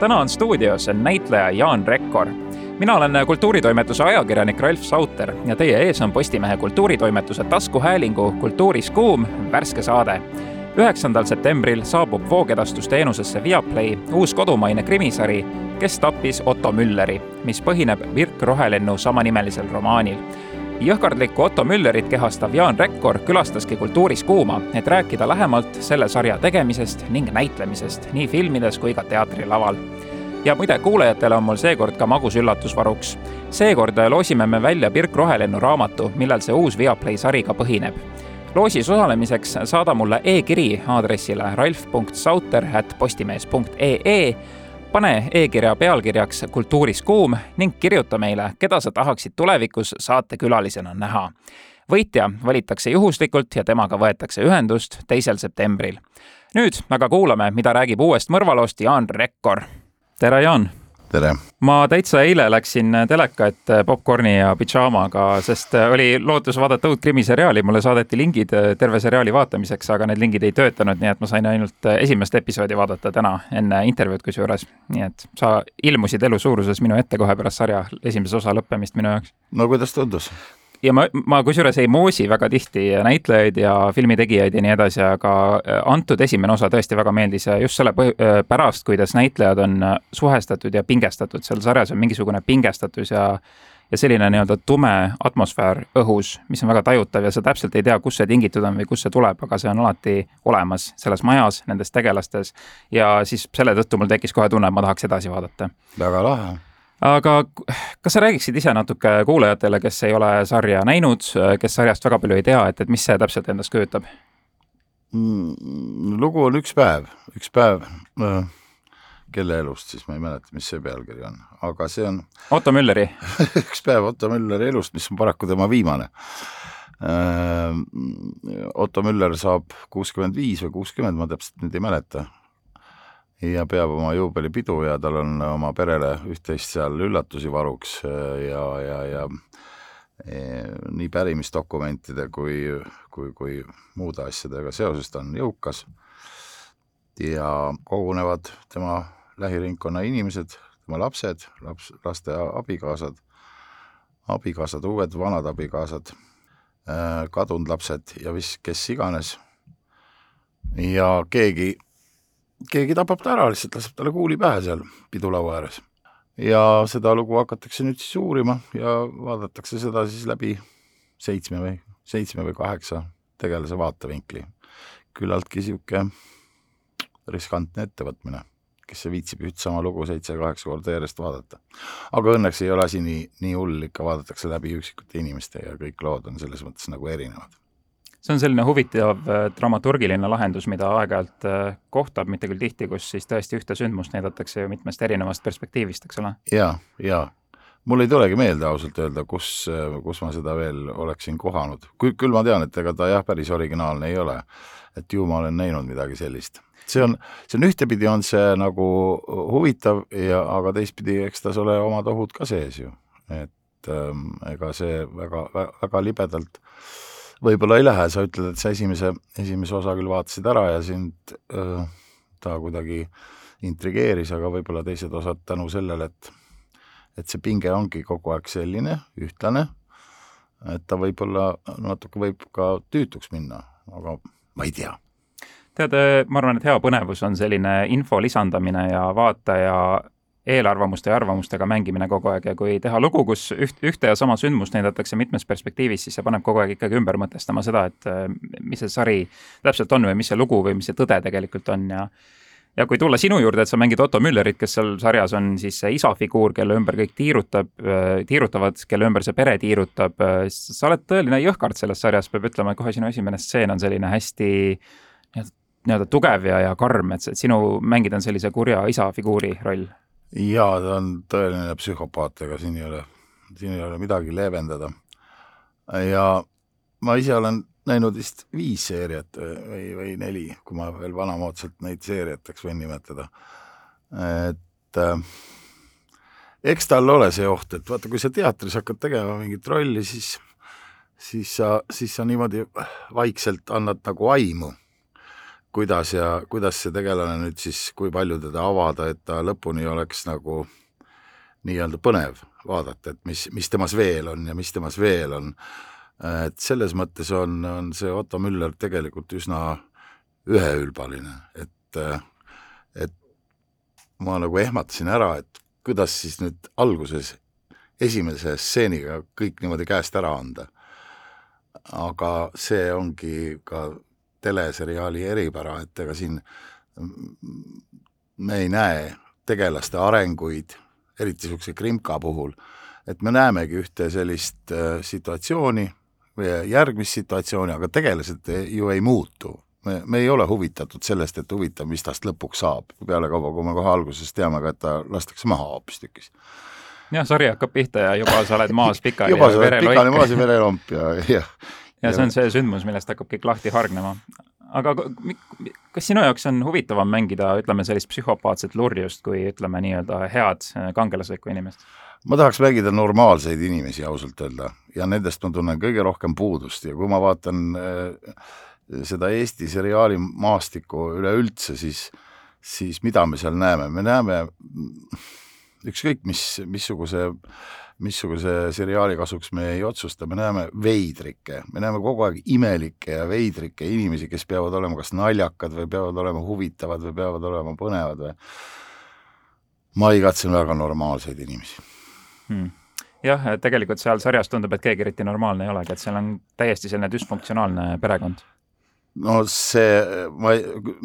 täna on stuudios näitleja Jaan Rekkor. mina olen kultuuritoimetuse ajakirjanik Ralf Sauter ja teie ees on Postimehe kultuuritoimetuse taskuhäälingu Kultuuris kuum värske saade. üheksandal septembril saabub voogedastusteenusesse Viaplay uus kodumaine krimisari Kes tappis Otto Mülleri, mis põhineb Virk Rohelennu samanimelisel romaanil jõhkardlikku Otto Müllerit kehastav Jaan Rekkor külastaski Kultuuris Kuuma, et rääkida lähemalt selle sarja tegemisest ning näitlemisest nii filmides kui ka teatrilaval. ja muide, kuulajatele on mul seekord ka magus üllatus varuks. seekord loosime me välja Pirk Rohelennu raamatu, millel see uus Viaplay sari ka põhineb loosis osalemiseks saada mulle e-kiri aadressile ralf.sauter.postimees.ee pane e-kirja pealkirjaks Kultuuris kuum ning kirjuta meile, keda sa tahaksid tulevikus saatekülalisena näha. võitja valitakse juhuslikult ja temaga võetakse ühendust teisel septembril. nüüd aga kuulame, mida räägib uuest mõrvaloost Jaan Rekkor. tere, Jaan tere! ma täitsa eile läksin teleka ette popkorni ja pidžaamaga, sest oli lootus vaadata uut krimiseriaali, mulle saadeti lingid terve seriaali vaatamiseks, aga need lingid ei töötanud, nii et ma sain ainult esimest episoodi vaadata täna enne intervjuud kusjuures. nii et sa ilmusid elu suuruses minu ette kohe pärast sarja esimese osa lõppemist minu jaoks. no kuidas tundus? Ja ma, ma kusjuures ei moosi väga tihti näitlejaid ja filmitegijaid ja nii edasi, aga äh, antud esimene osa tõesti väga meeldis just selle äh, pärast, kuidas näitlejad on äh, suhestatud ja pingestatud, seal sarjas on mingisugune pingestatus ja ja selline nii-öelda tume atmosfäär õhus, mis on väga tajutav ja sa täpselt ei tea, kust see tingitud on või kust see tuleb, aga see on alati olemas selles majas, nendes tegelastes. ja siis selle tõttu mul tekkis kohe tunne, et ma tahaks edasi vaadata. väga lahe aga kas sa räägiksid ise natuke kuulajatele, kes ei ole sarja näinud, kes sarjast väga palju ei tea, et, et mis see täpselt endast kujutab mm,? lugu on üks päev, üks päev äh, kelle elust siis, ma ei mäleta, mis see pealkiri on, aga see on Otto Mülleri üks päev Otto Mülleri elust, mis on paraku tema viimane äh,. Otto Müller saab kuuskümmend viis või kuuskümmend, ma täpselt nüüd ei mäleta, ja peab oma juubelipidu ja tal on oma perele üht-teist seal üllatusi varuks ja, ja, ja e, nii pärimisdokumentide kui, kui, kui muude asjadega seoses ta on jõukas ja kogunevad tema lähiringkonna inimesed, tema lapsed, laps, laste abikaasad, abikaasad, uued vanad abikaasad, äh, kadunud lapsed ja vis-, kes iganes. ja keegi keegi tapab ta ära, lihtsalt laseb talle kuuli pähe seal pidulaua ääres. ja seda lugu hakatakse nüüd siis uurima ja vaadatakse seda siis läbi seitsme või, seitsme või kaheksa tegelase vaatevinkli. küllaltki niisugune riskantne ettevõtmine, kes viitsib üht sama lugu seitse-kaheksa korda järjest vaadata. aga õnneks ei ole asi nii, nii hull, ikka vaadatakse läbi üksikute inimeste ja kõik lood on selles mõttes nagu erinevad see on selline huvitav äh, dramaturgiline lahendus, mida aeg-ajalt äh, kohtab, mitte küll tihti, kus siis tõesti ühte sündmust näidatakse ju mitmest erinevast perspektiivist, eks ole? ja, ja mul ei tulegi meelde ausalt öelda, kus, äh, kus ma seda veel oleksin kohanud, küll ma tean, et ega ta jah, päris originaalne ei ole. et ju ma olen näinud midagi sellist. see on, see on ühtepidi on see nagu huvitav ja, aga teistpidi, eks tas ole omad ohud ka sees ju, et ähm, ega see väga, väga libedalt äh, võib-olla ei lähe, sa ütled, et sa esimese, esimese osa küll vaatasid ära ja sind öö, ta kuidagi intrigeeris, aga võib-olla teised osad tänu sellele, et et see pinge ongi kogu aeg selline, ühtlane, et ta võib-olla natuke võib ka tüütuks minna, aga ma ei tea. Tead, ma arvan, et hea põnevus on selline info lisandamine ja vaataja eelarvamuste ja arvamustega mängimine kogu aeg ja kui teha lugu, kus üht, ühte ja sama sündmust näidatakse mitmes perspektiivis, siis see paneb kogu aeg ikkagi ümber mõtestama seda, et äh, mis see sari täpselt on või mis see lugu või mis see tõde tegelikult on ja ja kui tulla sinu juurde, et sa mängid Otto Müllerit, kes seal sarjas on siis see isa figuur, kelle ümber kõik tiirutab, äh, tiirutavad, kelle ümber see pere tiirutab, äh, sa oled tõeline jõhkard selles sarjas, peab ütlema, kohe sinu esimene stseen on selline hästi nii-öelda tugev ja, ja karm, et sinu mängida on sellise kurja isa figuuri roll jaa, ta on tõeline psühhopaat, ega siin ei ole, siin ei ole midagi leevendada. ja ma ise olen näinud vist viis seeriat või, või neli, kui ma veel vanamoodsalt neid seeriateks võin nimetada. et äh, eks tal ole see oht, et vaata, kui sa teatris hakkad tegema mingit rolli, siis siis sa, siis sa niimoodi vaikselt annad nagu aimu kuidas ja kuidas see tegelane nüüd siis, kui palju teda avada, et ta lõpuni oleks nagu nii-öelda põnev vaadata, et mis, mis temas veel on ja mis temas veel on. et selles mõttes on, on see Otto Müller tegelikult üsna üheülbaline, et, et ma nagu ehmatasin ära, et kuidas siis nüüd alguses esimese stseeniga kõik niimoodi käest ära anda. aga see ongi ka teleseriaali eripära, et ega siin me ei näe tegelaste arenguid, eriti niisuguse krimka puhul, et me näemegi ühte sellist äh, situatsiooni või järgmist situatsiooni, aga tegelased ju ei muutu. me, me ei ole huvitatud sellest, et huvitav, mis tast lõpuks saab, pealekauba, kui me kohe alguses teame ka, et ta lastakse maha hoopistükkis. Jah, sari hakkab pihta ja juba sa oled maas pikali juba sa oled pikali maas ja verelomp ja, ja ja see on see sündmus, millest hakkab kõik lahti hargnema. aga kas sinu jaoks on huvitavam mängida, ütleme, sellist psühhopaatset lurjust kui ütleme nii-öelda head kangelaslikku inimest? ma tahaks mängida normaalseid inimesi ausalt öelda ja nendest ma tunnen kõige rohkem puudust ja kui ma vaatan äh, seda Eesti seriaali maastikku üleüldse, siis, siis mida me seal näeme, me näeme ükskõik mis, missuguse, missuguse seriaali kasuks me ei otsusta, me näeme veidrikke, me näeme kogu aeg imelikke ja veidrikke inimesi, kes peavad olema kas naljakad või peavad olema huvitavad või peavad olema põnevad või ma igatsen väga normaalseid inimesi. Hmm. Jah, tegelikult seal sarjas tundub, et keegi eriti normaalne ei olegi, et seal on täiesti selline düsfunktsionaalne perekond no see, ma,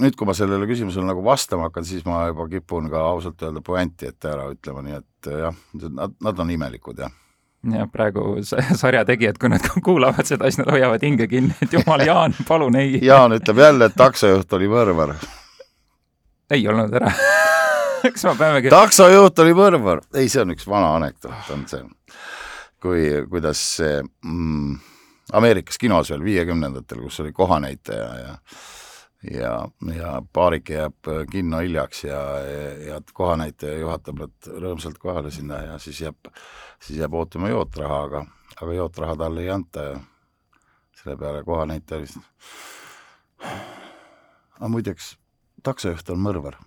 nüüd, kui ma sellele küsimusele nagu vastama hakkan, siis ma juba kipun ka ausalt öelda puänti ette ära ütlema, nii et jah, nad, nad on imelikud, jah jah, praegu sarja tegijad, kui nad kuulavad seda, siis nad hoiavad hinge kinni, et jumal, Jaan, palun ei. Jaan ütleb jälle, et taksojuht oli mõrvar. ei olnud ära eks ma peamegi. taksojuht oli mõrvar, ei, see on üks vana anekdoot, on see, kui, kuidas see mm, Ameerikas kinos veel viiekümnendatel, kus oli kohanäitaja ja ja, ja paarik jääb kinno hiljaks ja, ja kohanäitaja juhatab nad rõõmsalt kohale sinna ja siis jääb, siis jääb ootama jootraha, aga, aga jootraha talle ei anta ja selle peale kohanäitaja lihtsalt aga muideks, taksojuht on mõrvar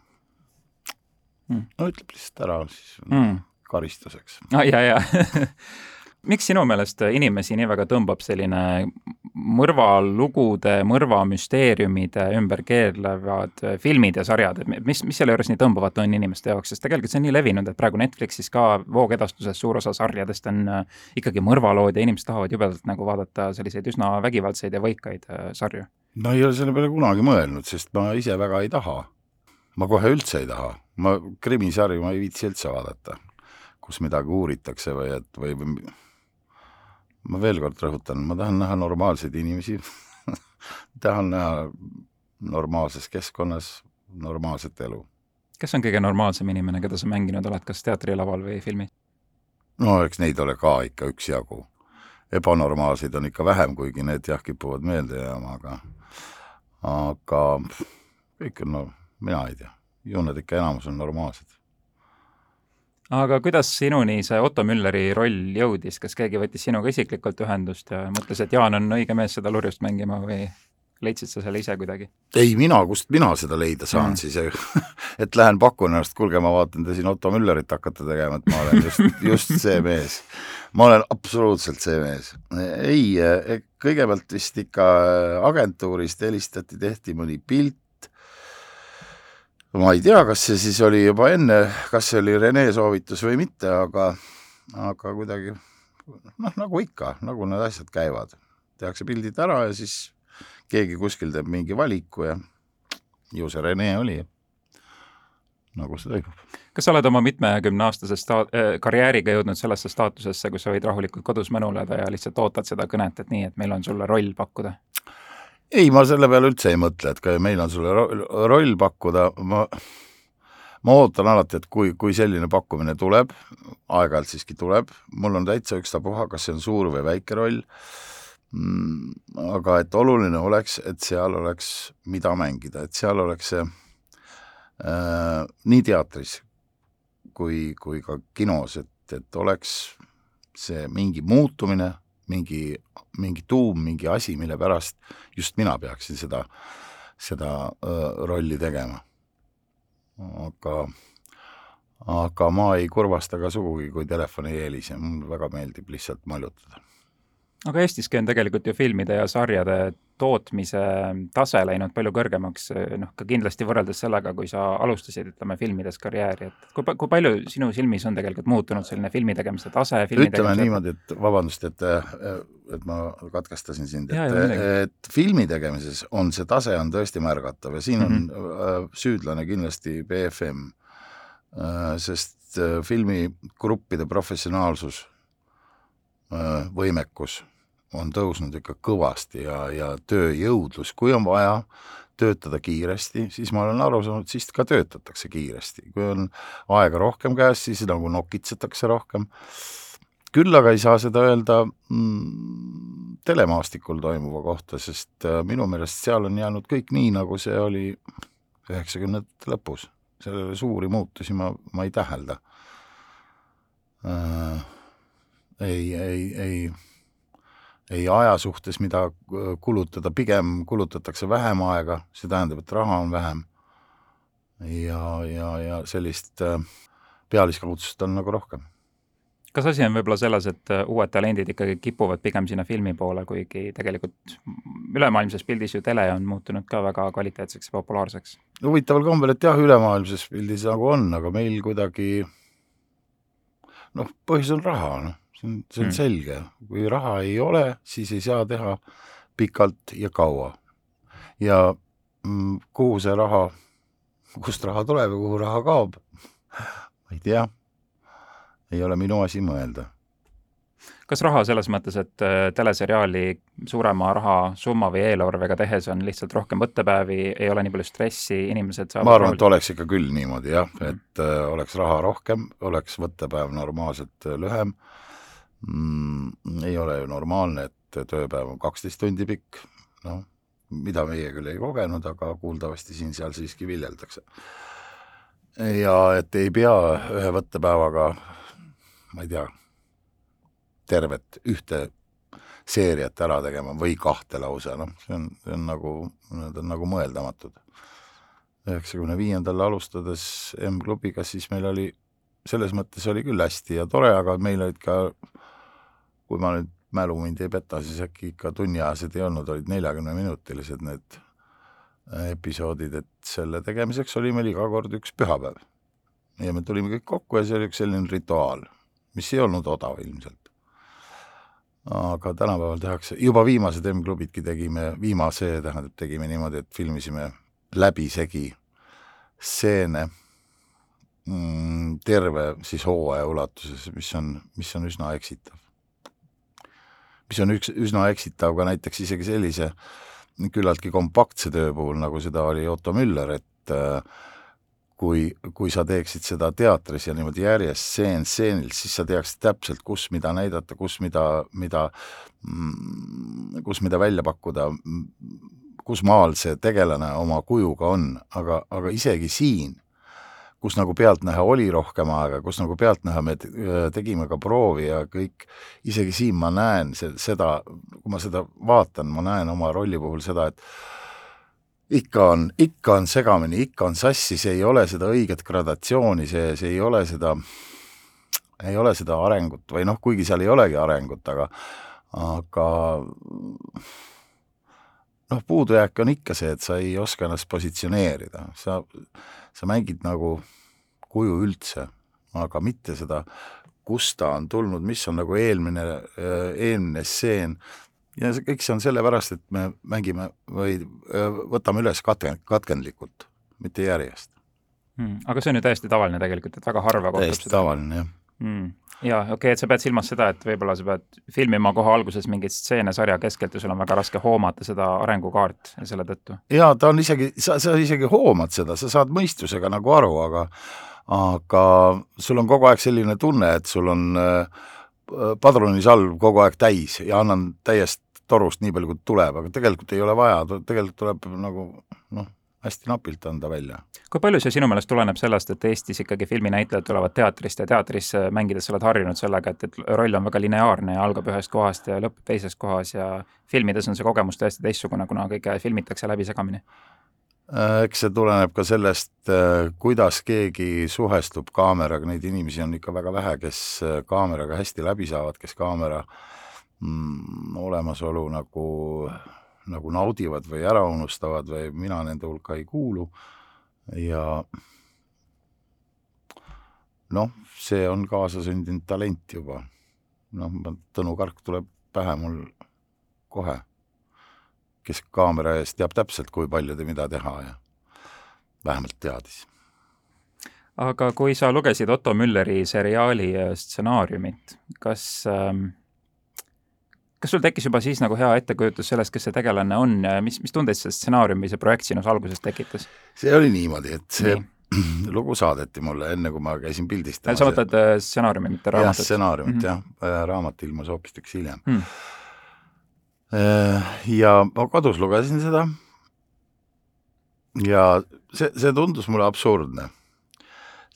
mm.. no ütleb lihtsalt ära siis mm. karistuseks ah,. ja, ja miks sinu meelest inimesi nii väga tõmbab selline mõrvalugude, mõrvamüsteeriumide ümber keerlevad filmid ja sarjad, et mis, mis selle juures nii tõmbavat on inimeste jaoks, sest tegelikult see on nii levinud, et praegu Netflixis ka voogedastuses suur osa sarjadest on äh, ikkagi mõrvalood ja inimesed tahavad jubedalt nagu vaadata selliseid üsna vägivaldseid ja võikaid äh, sarju. ma ei ole selle peale kunagi mõelnud, sest ma ise väga ei taha. ma kohe üldse ei taha, ma krimisarju ma ei viitsi üldse vaadata, kus midagi uuritakse või et või ma veel kord rõhutan, ma tahan näha normaalseid inimesi tahan näha normaalses keskkonnas normaalset elu. kes on kõige normaalsem inimene, keda sa mänginud oled, kas teatrilaval või filmis? no eks neid ole ka ikka üksjagu. ebanormaalseid on ikka vähem, kuigi need jah, kipuvad meelde jääma, aga aga kõik on, no mina ei tea, ju nad ikka enamus on normaalsed aga kuidas sinuni see Otto Mülleri roll jõudis, kas keegi võttis sinuga isiklikult ühendust ja mõtles, et Jaan on õige mees seda lurjust mängima või leidsid sa selle ise kuidagi? ei, mina, kust mina seda leida saan mm. siis et lähen pakun ennast, kuulge, ma vaatan, te siin Otto Müllerit hakkate tegema, et ma olen just, just see mees. ma olen absoluutselt see mees. ei, e, kõigepealt vist ikka agentuurist helistati, tehti mõni pilt, ma ei tea, kas see siis oli juba enne, kas see oli Rene soovitus või mitte, aga, aga kuidagi noh, nagu ikka, nagu need asjad käivad. tehakse pildid ära ja siis keegi kuskil teeb mingi valiku ja ju see Rene oli. nagu see toimub. kas sa oled oma mitmekümneaastase sta-, äh, karjääriga jõudnud sellesse staatusesse, kus sa võid rahulikult kodus mõnuleda ja lihtsalt ootad seda kõnet, et nii, et meil on sulle roll pakkuda? Ei, ma selle peale üldse ei mõtle, et ka meil on sulle roll pakkuda, ma ma ootan alati, et kui, kui selline pakkumine tuleb, aeg-ajalt siiski tuleb, mul on täitsa ükstapuha, kas see on suur või väike roll. Mm,, aga et oluline oleks, et seal oleks, mida mängida, et seal oleks see äh, nii teatris kui, kui ka kinos, et, et oleks see mingi muutumine mingi, mingi tuum, mingi asi, mille pärast just mina peaksin seda, seda rolli tegema. aga, aga ma ei kurvasta ka sugugi, kui telefon ei helise, mulle väga meeldib lihtsalt maljutada aga Eestiski on tegelikult ju filmide ja sarjade tootmise tase läinud palju kõrgemaks, noh, ka kindlasti võrreldes sellega, kui sa alustasid, ütleme, filmides karjääri, et kui, kui palju sinu silmis on tegelikult muutunud selline filmi tegemise tase? ütleme tegemise... niimoodi, et vabandust, et, et ma katkestasin sind, et, et filmi tegemises on see tase on tõesti märgatav ja siin on mm -hmm. süüdlane kindlasti BFM, äh, sest äh, filmigruppide professionaalsus, võimekus on tõusnud ikka kõvasti ja, ja tööjõudlus, kui on vaja töötada kiiresti, siis ma olen aru saanud, siis ka töötatakse kiiresti, kui on aega rohkem käes, siis nagu nokitsetakse rohkem. küll aga ei saa seda öelda mm, telemaastikul toimuva kohta, sest äh, minu meelest seal on jäänud kõik nii, nagu see oli üheksakümnendate lõpus. sellele suuri muutusi ma, ma ei tähelda äh,. ei, ei, ei ei aja suhtes, mida kulutada, pigem kulutatakse vähem aega, see tähendab, et raha on vähem. ja, ja, ja sellist äh, pealiskaudsust on nagu rohkem. kas asi on võib-olla selles, et äh, uued talendid ikkagi kipuvad pigem sinna filmi poole, kuigi tegelikult ülemaailmses pildis ju tele on muutunud ka väga kvaliteetseks ja populaarseks? huvitaval kombel, et jah, ülemaailmses pildis nagu on, aga meil kuidagi noh, põhjus on raha, noh see on, see on mm. selge, kui raha ei ole, siis ei saa teha pikalt ja kaua. ja mm, kuhu see raha, kust raha tuleb ja kuhu raha kaob, ma ei tea. ei ole minu asi mõelda kas raha selles mõttes, et äh, teleseriaali suurema rahasumma või eelarvega tehes on lihtsalt rohkem võttepäevi, ei ole nii palju stressi, inimesed saavad ma arvan, et oleks ikka küll niimoodi jah, et äh, oleks raha rohkem, oleks võttepäev normaalselt äh, lühem äh,, mm, ei ole ju normaalne, et tööpäev on kaksteist tundi pikk, noh, mida meie küll ei kogenud, aga kuuldavasti siin-seal siiski viljeldakse. ja et ei pea ühe võttepäevaga, ma ei tea, tervet ühte seeriat ära tegema või kahte lausa, noh, see on, see on nagu, need on nagu mõeldamatud. üheksakümne viiendal alustades M-klubiga, siis meil oli, selles mõttes oli küll hästi ja tore, aga meil olid ka kui ma nüüd mälu mind ei peta, siis äkki ikka tunniajased ei olnud, olid neljakümneminutilised need äh, episoodid, et selle tegemiseks oli meil iga kord üks pühapäev. ja me tulime kõik kokku ja see oli üks selline rituaal, mis ei olnud odav ilmselt. aga tänapäeval tehakse, juba viimased M-klubidki tegime, viimase tähendab, tegime niimoodi, et filmisime läbisegi stseene mm, terve siis hooaja ulatuses, mis on, mis on üsna eksitav mis on üks, üsna eksitav ka näiteks isegi sellise küllaltki kompaktse töö puhul, nagu seda oli Otto Müller, et äh, kui, kui sa teeksid seda teatris ja niimoodi järjest stseen stseenilt, siis sa teaksid täpselt, kus mida näidata, kus mida, mida, mm, kus mida välja pakkuda, kus maal see tegelane oma kujuga on, aga, aga isegi siin kus nagu pealtnäha oli rohkem aega, kus nagu pealtnäha me tegime ka proovi ja kõik, isegi siin ma näen see, seda, kui ma seda vaatan, ma näen oma rolli puhul seda, et ikka on, ikka on segamini, ikka on sassi, see ei ole seda õiget gradatsiooni sees, ei ole seda, ei ole seda arengut või noh, kuigi seal ei olegi arengut, aga aga noh, puudujääk on ikka see, et sa ei oska ennast positsioneerida, sa, sa mängid nagu kuju üldse, aga mitte seda, kust ta on tulnud, mis on nagu eelmine, eelmine stseen, ja see kõik see on sellepärast, et me mängime või võtame üles katke, katkendlikult, mitte järjest hmm,. Aga see on ju täiesti tavaline tegelikult, et väga harva täiesti seda. tavaline, jah hmm jaa, okei okay,, et sa pead silmas seda, et võib-olla sa pead filmima kohe alguses mingeid stseene sarja keskelt ja sul on väga raske hoomata seda arengukaart selle tõttu. jaa, ta on isegi, sa, sa isegi hoomad seda, sa saad mõistusega nagu aru, aga aga sul on kogu aeg selline tunne, et sul on äh, padrunisalv kogu aeg täis ja annan täiest torust nii palju, kui tuleb, aga tegelikult ei ole vaja, tegelikult tuleb nagu noh, hästi napilt anda välja. kui palju see sinu meelest tuleneb sellest, et Eestis ikkagi filminäitlejad tulevad teatrist ja teatris mängides sa oled harjunud sellega, et, et roll on väga lineaarne ja algab ühest kohast ja lõpeb teises kohas ja filmides on see kogemus täiesti teistsugune, kuna kõike filmitakse läbi segamini? Äh, eks see tuleneb ka sellest, äh, kuidas keegi suhestub kaameraga, neid inimesi on ikka väga vähe, kes äh, kaameraga hästi läbi saavad, kes kaamera mm, olemasolu nagu, nagu naudivad või ära unustavad või mina nende hulka ei kuulu ja noh, see on kaasasündinud talent juba. noh, Tõnu Kark tuleb pähe mul kohe kes kaamera ees teab täpselt, kui palju ja mida teha ja vähemalt teadis. aga kui sa lugesid Otto Mülleri seriaali stsenaariumit, kas ähm, kas sul tekkis juba siis nagu hea ettekujutus sellest, kes see tegelane on ja mis, mis tundeid see stsenaarium või see projekt sinus alguses tekitas? see oli niimoodi, et see Nii. lugu saadeti mulle enne, kui ma käisin pildistamas. sa mõtled äh, stsenaariumi, mitte raamatut? jah, stsenaariumit mm -hmm. jah, äh, raamat ilmus hoopistükkis hiljem mm Äh, ja ma kodus lugesin seda ja see, see tundus mulle absurdne.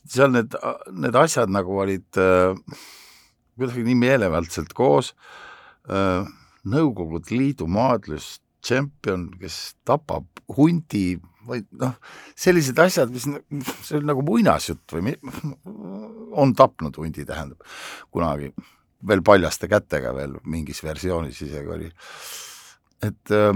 seal need, need asjad nagu olid äh, kuidagi nii meelevaldselt koos äh,, Nõukogude Liidu maadlustšempion, kes tapab hundi või noh, sellised asjad, mis, see oli nagu muinasjutt või on tapnud hundi, tähendab, kunagi veel paljaste kätega veel mingis versioonis isegi oli. et äh,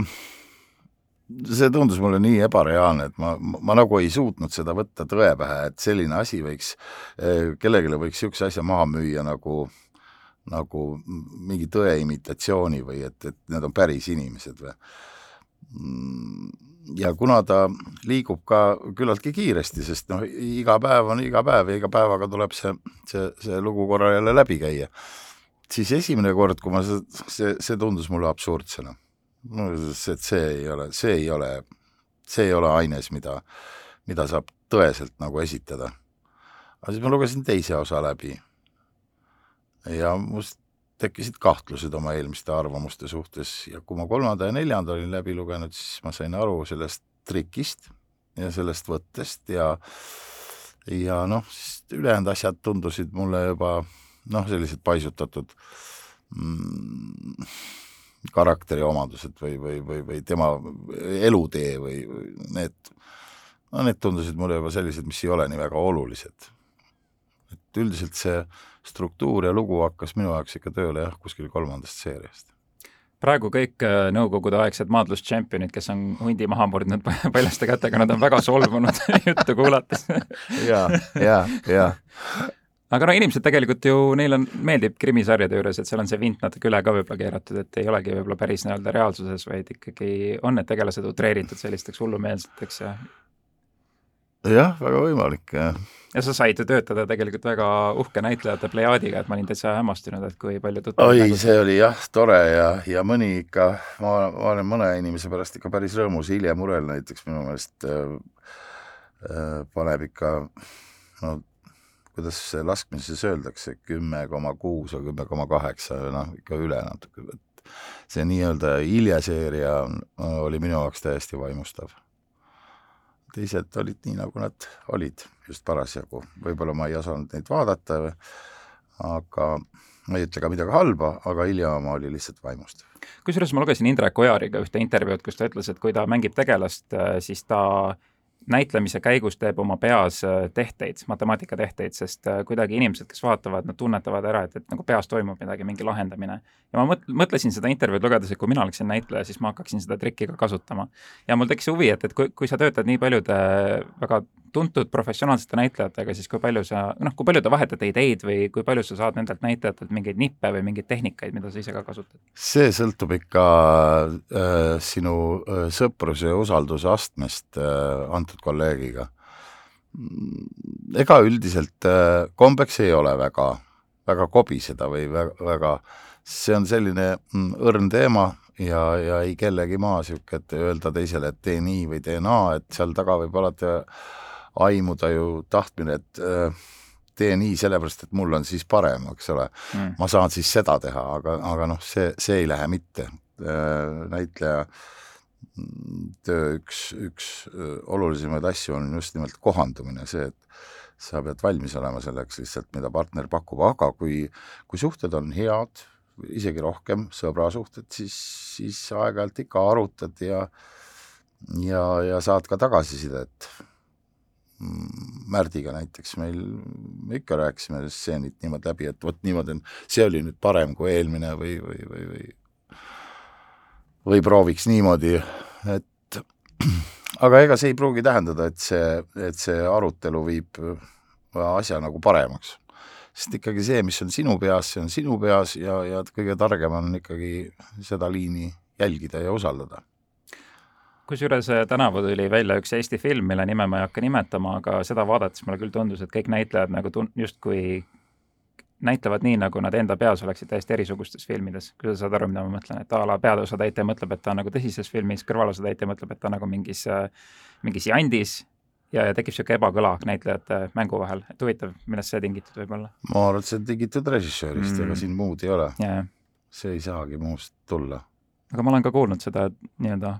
see tundus mulle nii ebareaalne, et ma, ma, ma nagu ei suutnud seda võtta tõe pähe, et selline asi võiks, äh, kellelegi võiks niisuguse asja maha müüa nagu nagu mingi tõe imitatsiooni või et, et need on päris inimesed või. ja kuna ta liigub ka küllaltki kiiresti, sest noh, iga päev on iga päev ja iga päevaga tuleb see, see, see lugu korra jälle läbi käia siis esimene kord, kui ma see, see, tundus mulle absurdsena. et see ei ole, see ei ole, see ei ole aines, mida, mida saab tõeselt nagu esitada. aga siis ma lugesin teise osa läbi ja must tekkisid kahtlused oma eelmiste arvamuste suhtes ja kui ma kolmanda ja neljanda olin läbi lugenud, siis ma sain aru sellest trikist ja sellest võttest ja ja noh, ülejäänud asjad tundusid mulle juba noh, sellised paisutatud mm, karakteriomadused või, või, või, või tema elutee või, need, no need tundusid mulle juba sellised, mis ei ole nii väga olulised. et üldiselt see struktuur ja lugu hakkas minu jaoks ikka tööle jah, kuskil kolmandast seeriast. Praegu kõik äh, nõukogudeaegsed maadlustšempionid, kes on hundi maha murdnud paljaste kätega, nad on väga solvunud juttu kuulates. Ja, ja, ja aga no inimesed tegelikult ju, neile on, meeldib krimisarjade juures, et seal on see vint natuke üle ka võib-olla keeratud, et ei olegi võib-olla päris nii-öelda reaalsuses, vaid ikkagi on need tegelased utreeritud sellisteks hullumeelseteks ja jah, väga võimalik, jah. Ja sa said ju töötada tegelikult väga uhke näitlejate plejaadiga, et ma olin täitsa hämmastunud, et kui palju tuttavaid oi, see oli jah, tore ja, ja mõni ikka, ma, ma olen mõne inimese pärast ikka päris rõõmus, Hilje Murel näiteks minu meelest äh, äh, paneb ikka no kuidas laskmises öeldakse, kümme koma kuus või kümme koma kaheksa, noh, ikka üle natuke, et see nii-öelda hiljaseeria oli minu jaoks täiesti vaimustav. Teised olid nii, nagu nad olid just parasjagu, võib-olla ma ei osanud neid vaadata, aga ma ei ütle ka midagi halba, aga hiljem oma oli lihtsalt vaimustav. kusjuures ma lugesin Indrek Ojariga ühte intervjuud, kus ta ütles, et kui ta mängib tegelast, siis ta näitlemise käigus teeb oma peas äh, tehteid, matemaatikatesteid, sest äh, kuidagi inimesed, kes vaatavad, nad tunnetavad ära, et, et nagu peas toimub midagi, mingi lahendamine. ja ma mõt-, mõtlesin seda intervjuud lugedes, et kui mina oleksin näitleja, siis ma hakkaksin seda trikki ka kasutama. ja mul tekkis huvi, et, et kui, kui sa töötad nii paljude väga tuntud professionaalsete näitlejatega, siis kui palju sa, noh, kui palju te vahetate ideid või kui palju sa saad nendelt näitlejatelt mingeid nippe või mingeid tehnikaid, mida sa ise ka kasutad? see sõltub ikka äh, sinu äh, sõpruse ja usalduse astmest äh, antud kolleegiga. ega üldiselt äh, kombeks ei ole väga, väga kobiseda või väga, see on selline mm, õrn teema ja, ja ei kellegi maa niisugune, et öelda teisele, et tee nii või tee naa, et seal taga võib alati aimuda ju tahtmine, et äh, tee nii sellepärast, et mul on siis parem, eks ole mm.. ma saan siis seda teha, aga, aga noh, see, see ei lähe mitte. Äh, näitleja töö üks, üks olulisemaid asju on just nimelt kohandumine, see, et sa pead valmis olema selleks lihtsalt, mida partner pakub, aga kui, kui suhted on head, isegi rohkem sõbrasuhted, siis, siis aeg-ajalt ikka arutad ja ja, ja saad ka tagasisidet. Märdiga näiteks meil, me ikka rääkisime stseenid niimoodi läbi, et vot niimoodi on, see oli nüüd parem kui eelmine või, või, või, või või prooviks niimoodi, et aga ega see ei pruugi tähendada, et see, et see arutelu viib asja nagu paremaks. sest ikkagi see, mis on sinu peas, see on sinu peas ja, ja kõige targem on ikkagi seda liini jälgida ja usaldada kusjuures äh, tänavu tuli välja üks Eesti film, mille nime ma ei hakka nimetama, aga seda vaadates mulle küll tundus, et kõik näitlejad nagu tun-, justkui näitlevad nii, nagu nad enda peas oleksid täiesti erisugustes filmides, kui sa saad aru, mida ma mõtlen, et a la peaosatäitja mõtleb, et ta on nagu tõsises filmis, kõrvalosatäitja mõtleb, et ta on nagu mingis, äh, mingis jandis ja, ja tekib niisugune ebakõla näitlejate mängu vahel, et huvitav, millest see tingitud võib olla? ma arvan, et see on tingitud režissöörist mm., ega siin muud ei ole yeah.. see ei saagi muust tulla. aga ma olen ka kuulnud seda nii-öelda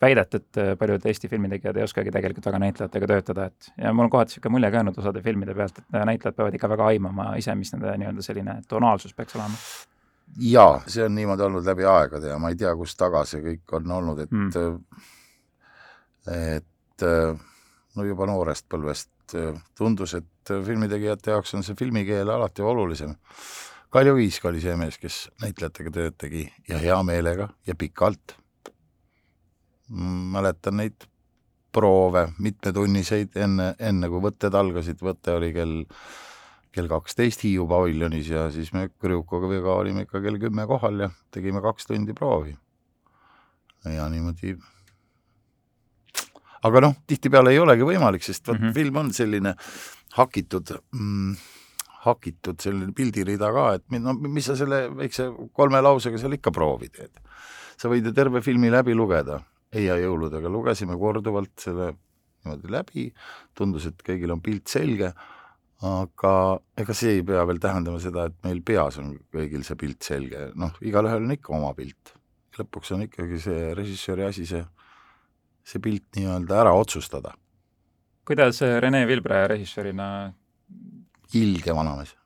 väidet, et äh, paljud Eesti filmitegijad ei oskagi tegelikult väga näitlejatega töötada, et ja mul on kohati niisugune mulje ka jäänud osade filmide pealt, et äh, näitlejad peavad ikka väga aimama ise, mis nende nii-öelda selline tonaalsus peaks olema. jaa, see on niimoodi olnud läbi aegade ja ma ei tea, kust taga see kõik on olnud, et mm. et no juba noorest põlvest tundus, et filmitegijate jaoks on see filmikeel alati olulisem. Kaljo Kiisk oli see mees, kes näitlejatega tööd tegi ja hea meelega ja pikalt mäletan neid proove, mitmetunniseid, enne, enne kui võtted algasid, võte oli kell, kell kaksteist Hiiu paviljonis ja siis me Krjukoviga olime ikka kell kümme kohal ja tegime kaks tundi proovi. ja niimoodi aga noh, tihtipeale ei olegi võimalik, sest vot mm -hmm. film on selline hakitud mm, hakitud selline pildirida ka, et no mis sa selle väikse kolme lausega seal ikka proovi teed. sa võid ju terve filmi läbi lugeda Eia jõuludega lugesime korduvalt selle niimoodi läbi, tundus, et kõigil on pilt selge, aga ega see ei pea veel tähendama seda, et meil peas on kõigil see pilt selge, noh, igalühel on ikka oma pilt. lõpuks on ikkagi see režissööri asi see, see pilt nii-öelda ära otsustada. kuidas Rene Vilbre režissöörina ilge vanamees.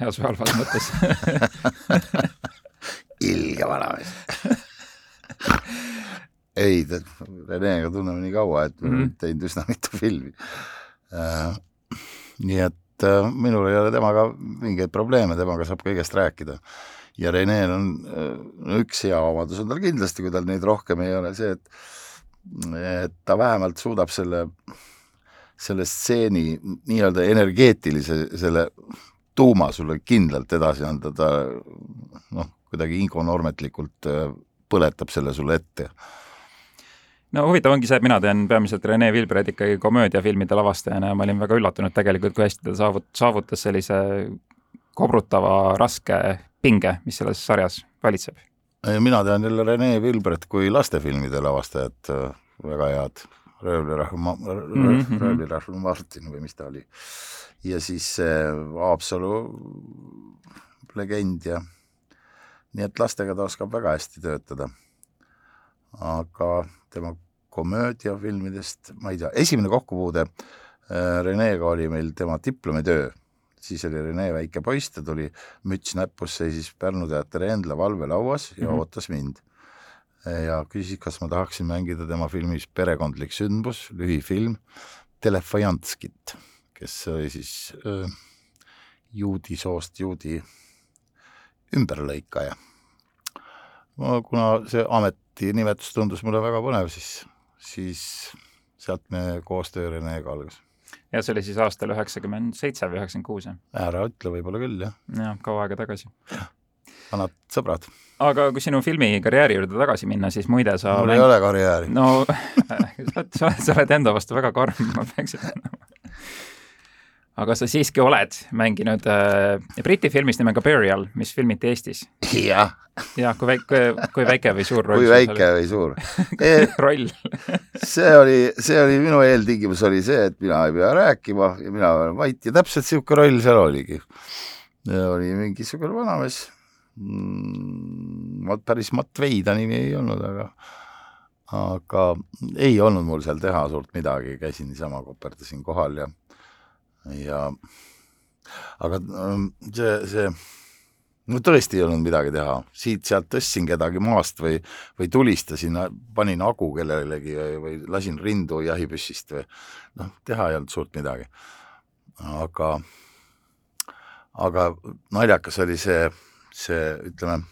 heas või halvas mõttes ilge vanamees ei, Renega tunneme nii kaua, et mm -hmm. teinud üsna mitu filmi äh,. nii et äh, minul ei ole temaga mingeid probleeme, temaga saab kõigest rääkida. ja Renel on äh, üks hea omadus on tal kindlasti, kui tal neid rohkem ei ole, see, et et ta vähemalt suudab selle, selle stseeni nii-öelda energeetilise, selle tuuma sulle kindlalt edasi anda, ta noh, kuidagi infonormetlikult äh, põletab selle sulle ette no huvitav ongi see, et mina tean peamiselt Rene Vilbred ikkagi komöödiafilmide lavastajana ja ma olin väga üllatunud tegelikult, kui hästi ta saavut-, saavutas sellise kobrutava raske pinge, mis selles sarjas valitseb. mina tean jälle Rene Vilbret kui lastefilmide lavastajat, väga head, Röövlirahva, mhm, Röövlirahva mhm. Martin või mis ta oli. ja siis Haapsalu legend ja nii et lastega ta oskab väga hästi töötada. Aga tema komöödiafilmidest, ma ei tea, esimene kokkupuude äh, Renega oli meil tema diplomitöö, siis oli Rene väike poiss, ta tuli müts näpus, seisis Pärnu teatri Endla valvelauas ja mm -hmm. ootas mind. ja küsis, kas ma tahaksin mängida tema filmis Perekondlik sündmus, lühifilm, Telefajanskit, kes oli siis öö, äh, juudi soost juudi ümberlõikaja. kuna see ametinimetus tundus mulle väga põnev, siis siis sealt me koostöö Renega algas. ja see oli siis aastal üheksakümmend seitse või üheksakümmend kuus, jah? ära ütle, võib-olla küll, jah. jah, kaua aega tagasi. vanad sõbrad. aga kui sinu filmikarjääri juurde tagasi minna, siis muide sa mul mäng... ei ole karjääri. no sa oled, sa oled enda vastu väga karm, ma peaks ütlema aga sa siiski oled mänginud äh, Briti filmis nimega Burial, mis filmiti Eestis. jah. jah, kui väike, kui väike või suur roll kui väike või suur roll see oli, see oli minu eeltingimus oli see, et mina ei pea rääkima ja mina olen vait ja täpselt niisugune roll seal oligi. oli mingisugune vanamees mm,, päris Matvei ta nimi ei olnud, aga aga ei olnud mul seal teha suurt midagi, käisin niisama, koperdasin kohal ja ja aga ähm, see, see no tõesti ei olnud midagi teha, siit-sealt tõstsin kedagi maast või, või tulistasin, panin hagu kellelegi või, või lasin rindu jahipüssist või noh, teha ei olnud suurt midagi. aga, aga naljakas oli see, see ütleme,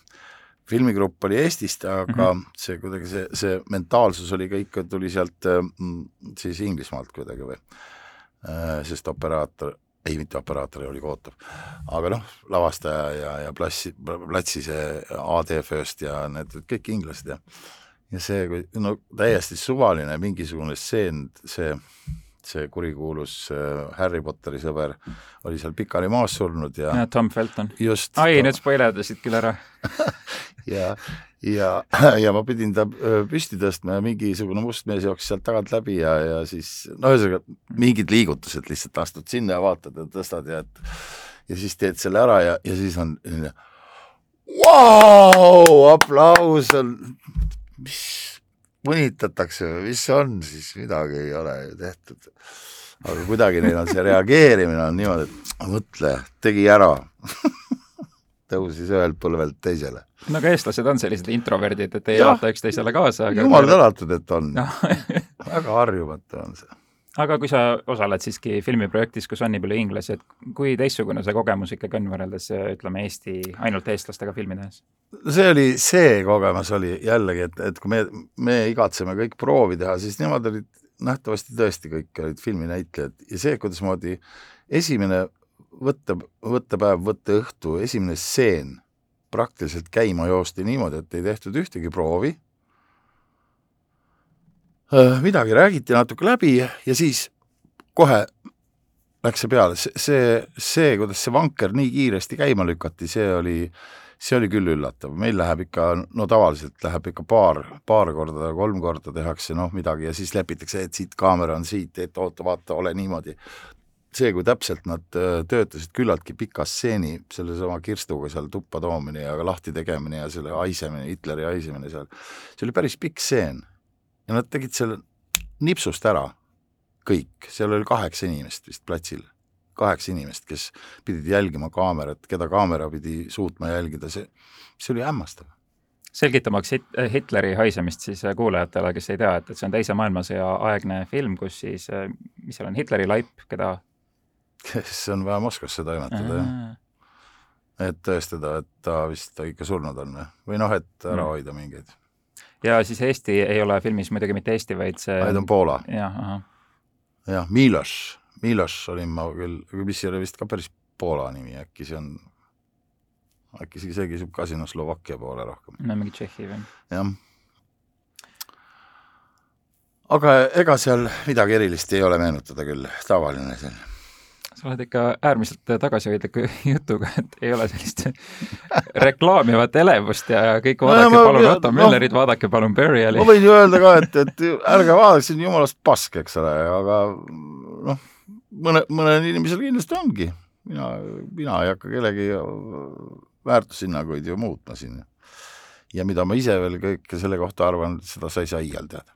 filmigrupp oli Eestist, aga mm -hmm. see kuidagi see, see mentaalsus oli ka ikka, tuli sealt mm, siis Inglismaalt kuidagi või, äh, sest operaator ei, mitte operaator oli Kotov, aga noh, lavastaja ja, ja plassi, platsi see AD First ja need kõik inglased ja ja see, no täiesti suvaline mingisugune stseen, see, see kurikuulus äh, Harry Potteri sõber oli seal pikali maas surnud ja ja Tom Felton. just. ai, nüüd spoilerdasid küll ära ja, ja, ja ma pidin ta püsti tõstma ja mingisugune must mees jooksis sealt tagant läbi ja, ja siis no ühesõnaga mingid liigutused lihtsalt astud sinna ja vaatad ja tõstad ja et ja siis teed selle ära ja, ja siis on vau, aplaus on, mis mõnitatakse või mis on siis, midagi ei ole ju tehtud. aga kuidagi neil on see reageerimine on niimoodi, et mõtle, tegi ära tõusis ühelt põlvelt teisele. no aga eestlased on sellised introverdid, et ei elata üksteisele kaasa. jumal tänatud, et on väga harjumatu on see. Aga kui sa osaled siiski filmiprojektis, kus on nii palju inglasi, et kui teistsugune see kogemus ikkagi on võrreldes ütleme, Eesti, ainult eestlastega filmi tehes? see oli, see kogemus oli jällegi, et, et kui me, me igatseme kõik proovi teha, siis nemad olid nähtavasti tõesti kõik olid filminäitlejad ja see, kuidasmoodi esimene võtte, võttepäev, võtteõhtu, esimene stseen praktiliselt käima joosti niimoodi, et ei tehtud ühtegi proovi, midagi räägiti natuke läbi ja siis kohe läks see peale, see, see, see, kuidas see vanker nii kiiresti käima lükati, see oli, see oli küll üllatav, meil läheb ikka, no tavaliselt läheb ikka paar, paar korda, kolm korda tehakse noh, midagi ja siis lepitakse, et siit kaamera on siit, et oota, vaata, ole niimoodi. See, kui täpselt nad äh, töötasid küllaltki pika stseeni, sellesama kirstuga seal tuppa toomine ja lahti tegemine ja selle haisemine, Hitleri haisemine seal, see oli päris pikk stseen. Ja nad tegid selle nipsust ära, kõik, seal oli kaheksa inimest vist platsil, kaheksa inimest, kes pidid jälgima kaamerat, keda kaamera pidi suutma jälgida, see, see oli hämmastav. Selgitamaks Hit Hitleri haisemist siis äh, kuulajatele, kes ei tea, et, et see on Teise maailmasõja aegne film, kus siis, mis seal on, Hitleri laip, keda kes on vaja Moskvasse toimetada, jah. et tõestada, et ta vist ikka surnud on või, või noh, et ära mm. hoida mingeid. Ja siis Eesti ei ole filmis muidugi mitte Eesti, vaid see vaid on Poola. jah, ahah. jah, Miloš, Miloš olin ma küll, mis ei ole vist ka päris Poola nimi, äkki see on, äkki see kisub ka sinna Slovakkia poole rohkem. no mingi Tšehhi või? jah aga ega seal midagi erilist ei ole meenutada küll, tavaline seal sa oled ikka äärmiselt tagasihoidliku jutuga, et ei ole sellist reklaamivat elevust ja kõik vaadake no, palun Otto Müllerit no,, vaadake palun Buriali. ma võin ju öelda ka, et, et ärge vaadake, see on jumalast pask, eks ole, aga noh, mõne, mõnel inimesel kindlasti ongi. mina, mina ei hakka kellegi väärtushinnanguid ju muutma siin. ja mida ma ise veel kõike selle kohta arvan, seda sa ei saa iial teada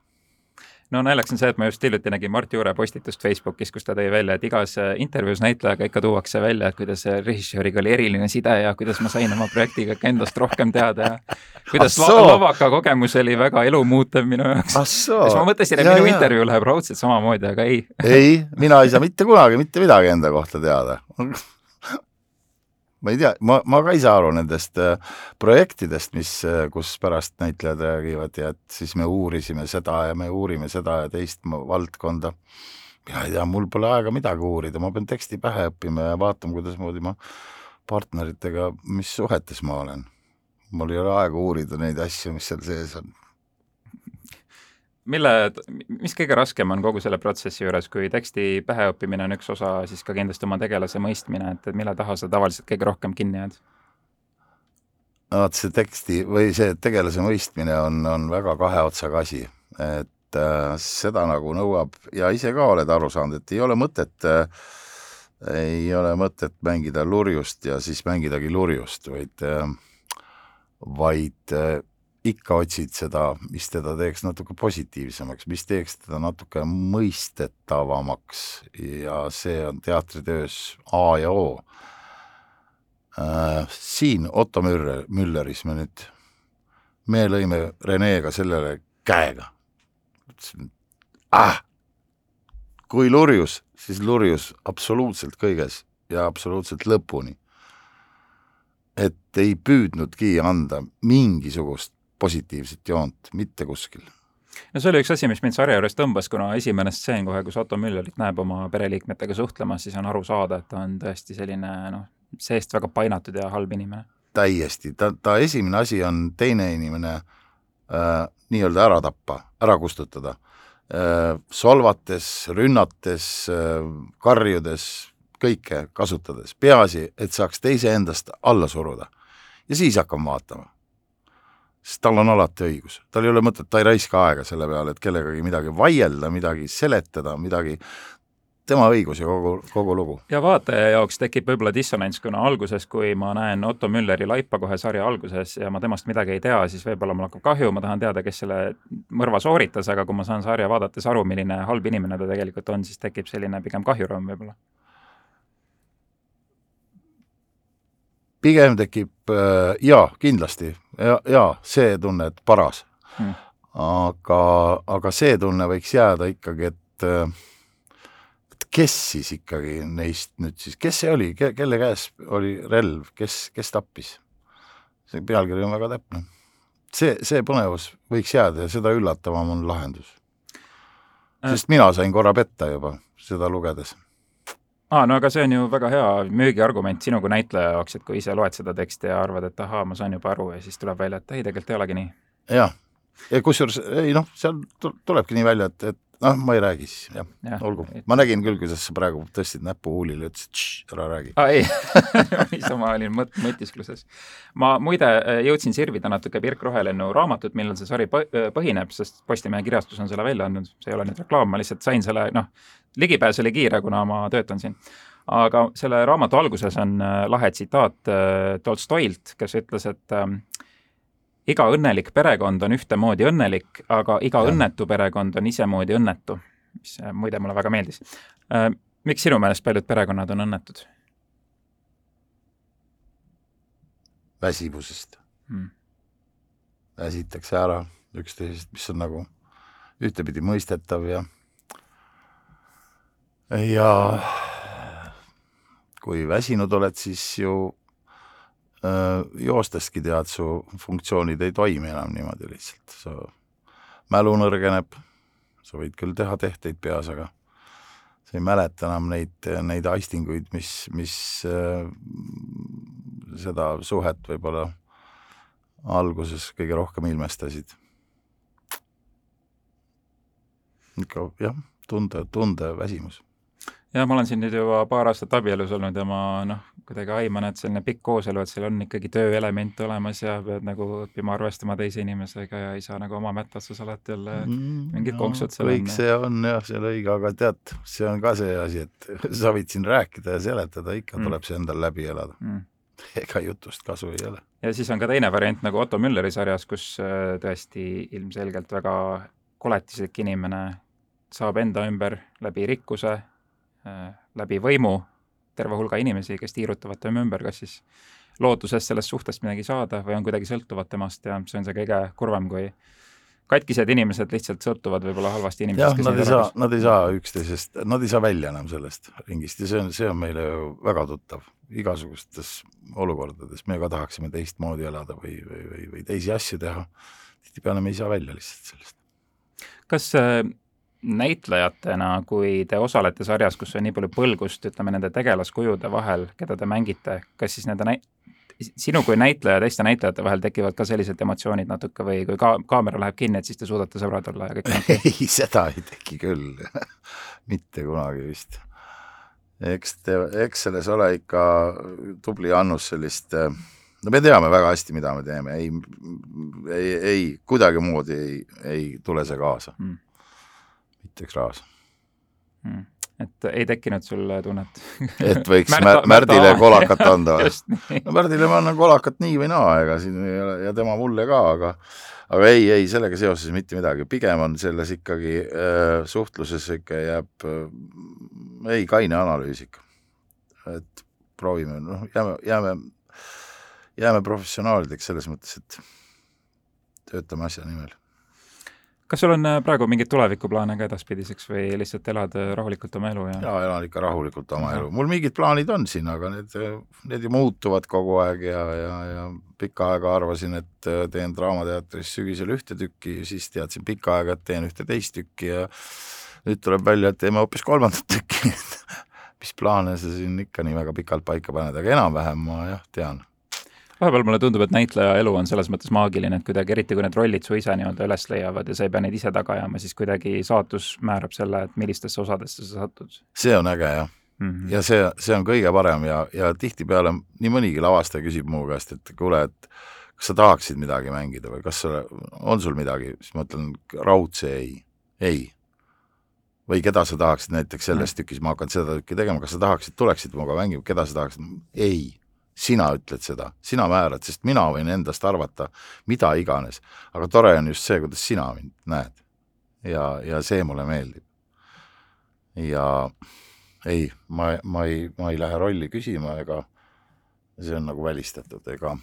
no naljakas on see, et ma just hiljuti nägin Mart Juure postitust Facebookis, kus ta tõi välja, et igas äh, intervjuus näitlejaga ikka tuuakse välja, et kuidas režissööriga oli eriline side ja kuidas ma sain oma projektiga ikka endast rohkem teada ja kuidas la lavaka kogemus oli väga elumuutev minu jaoks. siis ma mõtlesin, et ja, minu ja. intervjuu läheb raudselt samamoodi, aga ei ei, mina ei saa mitte kunagi mitte midagi enda kohta teada ma ei tea, ma, ma ka ei saa aru nendest äh, projektidest, mis, äh, kus pärast näitlejad räägivad ja et siis me uurisime seda ja me uurime seda ja teist valdkonda. mina ei tea, mul pole aega midagi uurida, ma pean teksti pähe õppima ja vaatama, kuidasmoodi ma partneritega, mis suhetes ma olen. mul ei ole aega uurida neid asju, mis seal sees on mille, mis kõige raskem on kogu selle protsessi juures, kui teksti päheõppimine on üks osa, siis ka kindlasti oma tegelase mõistmine, et, et mille taha sa tavaliselt kõige rohkem kinni jääd? no vot, see teksti või see tegelase mõistmine on, on väga kahe otsaga asi, et äh, seda nagu nõuab ja ise ka oled aru saanud, et ei ole mõtet äh, ei ole mõtet mängida lurjust ja siis mängidagi lurjust, vaid äh, vaid äh, ikka otsid seda, mis teda teeks natuke positiivsemaks, mis teeks teda natuke mõistetavamaks ja see on teatritöös A ja O. äh, siin Otto Müller, Mülleris me nüüd, me lõime Renega sellele käega. ütlesin, ah, kui lurjus, siis lurjus absoluutselt kõiges ja absoluutselt lõpuni. et ei püüdnudki anda mingisugust positiivset joont mitte kuskil. No see oli üks asi, mis mind sarja juures tõmbas, kuna esimene stseen kohe, kus Otto Müllerit näeb oma pereliikmetega suhtlemas, siis on aru saada, et ta on tõesti selline noh, seest väga painatud ja halb inimene. täiesti, ta, ta esimene asi on teine inimene äh, nii-öelda ära tappa, ära kustutada. Äh,, solvates, rünnates äh,, karjudes, kõike kasutades, peaasi, et saaks teise endast alla suruda. ja siis hakkame vaatama sest tal on alati õigus, tal ei ole mõtet, ta ei raiska aega selle peale, et kellegagi midagi vaielda, midagi seletada, midagi, tema õigus ja kogu, kogu lugu. ja vaataja jaoks tekib võib-olla dissonants, kuna alguses, kui ma näen Otto Mülleri laipa kohe sarja alguses ja ma temast midagi ei tea, siis võib-olla mul hakkab kahju, ma tahan teada, kes selle mõrva sooritas, aga kui ma saan sarja vaadates aru, milline halb inimene ta tegelikult on, siis tekib selline pigem kahjurõõm võib-olla pigem tekib äh, jaa, kindlasti, ja, jaa, see tunne, et paras hmm.. aga, aga see tunne võiks jääda ikkagi, et äh, et kes siis ikkagi neist nüüd siis, kes see oli, kelle käes oli relv, kes, kes tappis? see pealkiri on väga täpne. see, see põnevus võiks jääda ja seda üllatavam on lahendus. Äh. sest mina sain korra petta juba seda lugedes aa, no aga see on ju väga hea müügiargument sinu kui näitleja jaoks, et kui ise loed seda teksti ja arvad, et ahaa, ma saan juba aru ja siis tuleb välja, et ei, tegelikult ei olegi nii. jah, ja kusjuures ei noh, seal tulebki nii välja, et, et noh, ma ei räägi siis, jah ja,, olgu. ma nägin küll, kuidas sa praegu tõstsid näppu huulile, ütlesid ära räägi. aa ei niisama ma olin mõt-, mõtiskluses. ma muide äh, jõudsin sirvida natuke Pirk Rohelennu raamatut, millel see sari äh, põhineb, sest Postimehe kirjastus on selle välja andnud, see ei ole nüüd reklaam, ma lihtsalt sain selle, noh, ligipääs oli kiire, kuna ma töötan siin aga selle raamatu alguses on äh, lahe tsitaat Tolstoilt, kes ütles, et ähm, iga õnnelik perekond on ühtemoodi õnnelik, aga iga ja. õnnetu perekond on isemoodi õnnetu, mis äh, muide mulle väga meeldis. Äh, miks sinu meelest paljud perekonnad on õnnetud? väsimusest hmm.. väsitakse ära üksteisest, mis on nagu ühtepidi mõistetav ja ja kui väsinud oled, siis ju joosteski tead, su funktsioonid ei toimi enam niimoodi lihtsalt, su mälu nõrgeneb, sa võid küll teha tehteid peas, aga sa ei mäleta enam neid, neid aistinguid, mis, mis äh, seda suhet võib-olla alguses kõige rohkem ilmestasid. ikka jah, tunde, tundeväsimus jah, ma olen siin nüüd juba paar aastat abielus olnud ja ma noh, kuidagi aiman, et selline pikk kooselu, et seal on ikkagi tööelement olemas ja pead nagu õppima arvestama teise inimesega ja ei saa nagu oma mättases alati jälle mm, mingid no, konksud seal kõik see on jah, see on õige, aga tead, see on ka see asi, et sa võid siin rääkida ja seletada, ikka mm. tuleb see endal läbi elada mm. ega jutust kasu ei ole. ja siis on ka teine variant nagu Otto Mülleri sarjas, kus äh, tõesti ilmselgelt väga koletislik inimene saab enda ümber läbi rikkuse läbi võimu terve hulga inimesi, kes tiirutavad tema ümber, kas siis lootuses sellest suhtest midagi saada või on kuidagi sõltuvad temast ja see on see kõige kurvem, kui katkised inimesed lihtsalt sõltuvad võib-olla halvasti inimesest. jah, nad ei saa, nad ei saa üksteisest, nad ei saa välja enam sellest ringist ja see on, see on meile ju väga tuttav igasugustes olukordades, me ka tahaksime teistmoodi elada või, või, või, või teisi asju teha. tihtipeale me ei saa välja lihtsalt sellest. kas äh, näitlejatena, kui te osalete sarjas, kus on nii palju põlgust, ütleme, nende tegelaskujude vahel, keda te mängite, kas siis nende näi-, sinu kui näitleja ja teiste näitlejate vahel tekivad ka sellised emotsioonid natuke või kui ka kaamera läheb kinni, et siis te suudate sõbrad olla ja kõik ei, seda ei teki küll mitte kunagi vist. eks te, eks selles ole ikka tubli annus sellist no me teame väga hästi, mida me teeme, ei, ei, ei kuidagimoodi ei, ei tule see kaasa. Mm mitte üks raas. Mm et ei tekkinud sul tunnet. Et võiks Märta, Märdile Märta kolakat anda või? no Märdile ma annan kolakat nii või naa, ega siin ei ole, ja tema mulle ka, aga aga ei, ei, sellega seoses mitte midagi, pigem on selles ikkagi äh, suhtluses ikka jääb äh, ei, kaine analüüs ikka. et proovime, noh, jääme, jääme jääme professionaalideks selles mõttes, et töötame asja nimel kas sul on äh, praegu mingeid tulevikuplaane ka edaspidiseks või lihtsalt elad äh, rahulikult oma elu ja? jaa, elan ikka rahulikult oma elu, mul mingid plaanid on siin, aga need, need ju muutuvad kogu aeg ja, ja, ja pikka aega arvasin, et äh, teen Draamateatris sügisel ühte tükki, siis teadsin pikka aega, et teen ühte teist tükki ja nüüd tuleb välja, et teeme hoopis kolmandat tükki. Mis plaane sa siin ikka nii väga pikalt paika paned, aga enam-vähem ma jah, tean vahepeal mulle tundub, et näitleja elu on selles mõttes maagiline, et kuidagi eriti, kui need rollid su ise nii-öelda üles leiavad ja sa ei pea neid ise taga ajama, siis kuidagi saatus määrab selle, et millistesse osadesse sa satud. see on äge jah mm. -hmm. ja see, see on kõige parem ja, ja tihtipeale nii mõnigi lavastaja küsib mu käest, et kuule, et kas sa tahaksid midagi mängida või kas sa, on sul midagi, siis ma ütlen raudse ei, ei. või keda sa tahaksid näiteks selles mm. tükis, ma hakkan seda tükki tegema, kas sa tahaksid, tuleksid minuga mängima, keda sa tahaksid, ei sina ütled seda, sina määrad, sest mina võin endast arvata mida iganes. aga tore on just see, kuidas sina mind näed. ja, ja see mulle meeldib. ja ei, ma, ma ei, ma ei lähe rolli küsima ega see on nagu välistatud, ega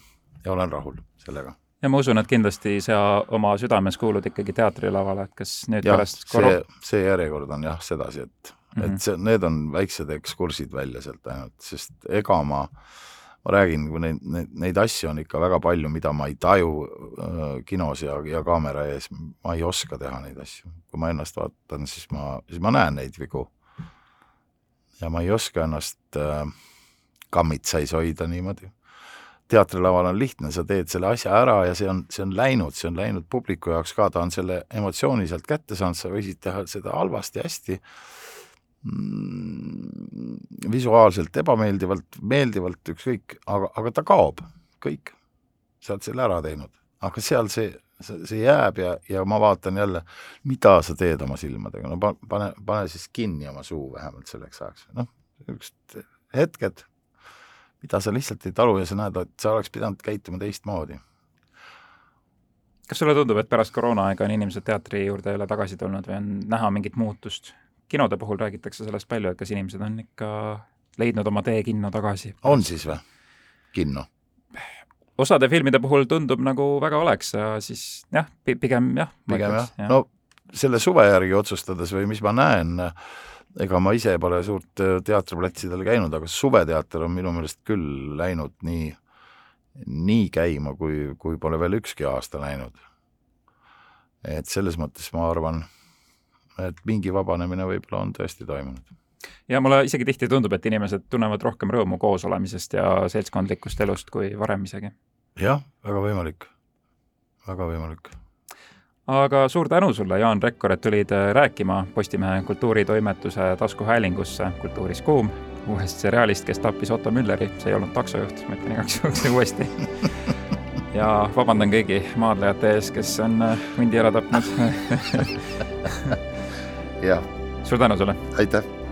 ja olen rahul sellega. ja ma usun, et kindlasti sa oma südames kuulud ikkagi teatrilavale, et kas nüüd jah, pärast see, see järjekord on jah sedasi, et mm, -hmm. et see, need on väiksed ekskursid välja sealt ainult, sest ega ma äh, ma räägin, neid, neid, neid asju on ikka väga palju, mida ma ei taju äh, kinos ja, ja kaamera ees, ma ei oska teha neid asju. kui ma ennast vaatan, siis ma, siis ma näen neid vigu. ja ma ei oska ennast äh, kammitsais hoida niimoodi. teatrilaval on lihtne, sa teed selle asja ära ja see on, see on läinud, see on läinud publiku jaoks ka, ta on selle emotsiooni sealt kätte saanud, sa võisid teha seda halvasti, hästi visuaalselt ebameeldivalt, meeldivalt, ükskõik, aga, aga ta kaob, kõik. sa oled selle ära teinud, aga seal see, see, see jääb ja, ja ma vaatan jälle, mida sa teed oma silmadega, no pane, pane siis kinni oma suu vähemalt selleks ajaks, noh, niisugused hetked, mida sa lihtsalt ei talu ja sa näed, et sa oleks pidanud käituma teistmoodi kas sulle tundub, et pärast koroonaaega on inimesed teatri juurde jälle tagasi tulnud või on näha mingit muutust? Kinode puhul räägitakse sellest palju, et kas inimesed on ikka leidnud oma tee kinno tagasi. on siis või? kinno? osade filmide puhul tundub nagu väga oleks ja siis jah, pigem jah. pigem jah ja., no selle suve järgi otsustades või mis ma näen, ega ma ise pole suurt äh, teatriplatsidel käinud, aga suveteater on minu meelest küll läinud nii, nii käima, kui, kui pole veel ükski aasta läinud. et selles mõttes ma arvan et mingi vabanemine võib-olla on tõesti toimunud. ja mulle isegi tihti tundub, et inimesed tunnevad rohkem rõõmu koos olemisest ja seltskondlikust elust kui varem isegi. jah, väga võimalik, väga võimalik. Aga suur tänu sulle, Jaan Rekkor, et tulid äh, rääkima Postimehe kultuuritoimetuse taskuhäälingusse Kultuuris kuum uuest seriaalist, kes tappis Otto Mülleri, see ei olnud taksojuht, ma ütlen igaks juhuks uuesti. Ja vabandan kõigi maadlejate ees, kes on äh, hundi ära tapnud jah. suur tänu sulle! aitäh!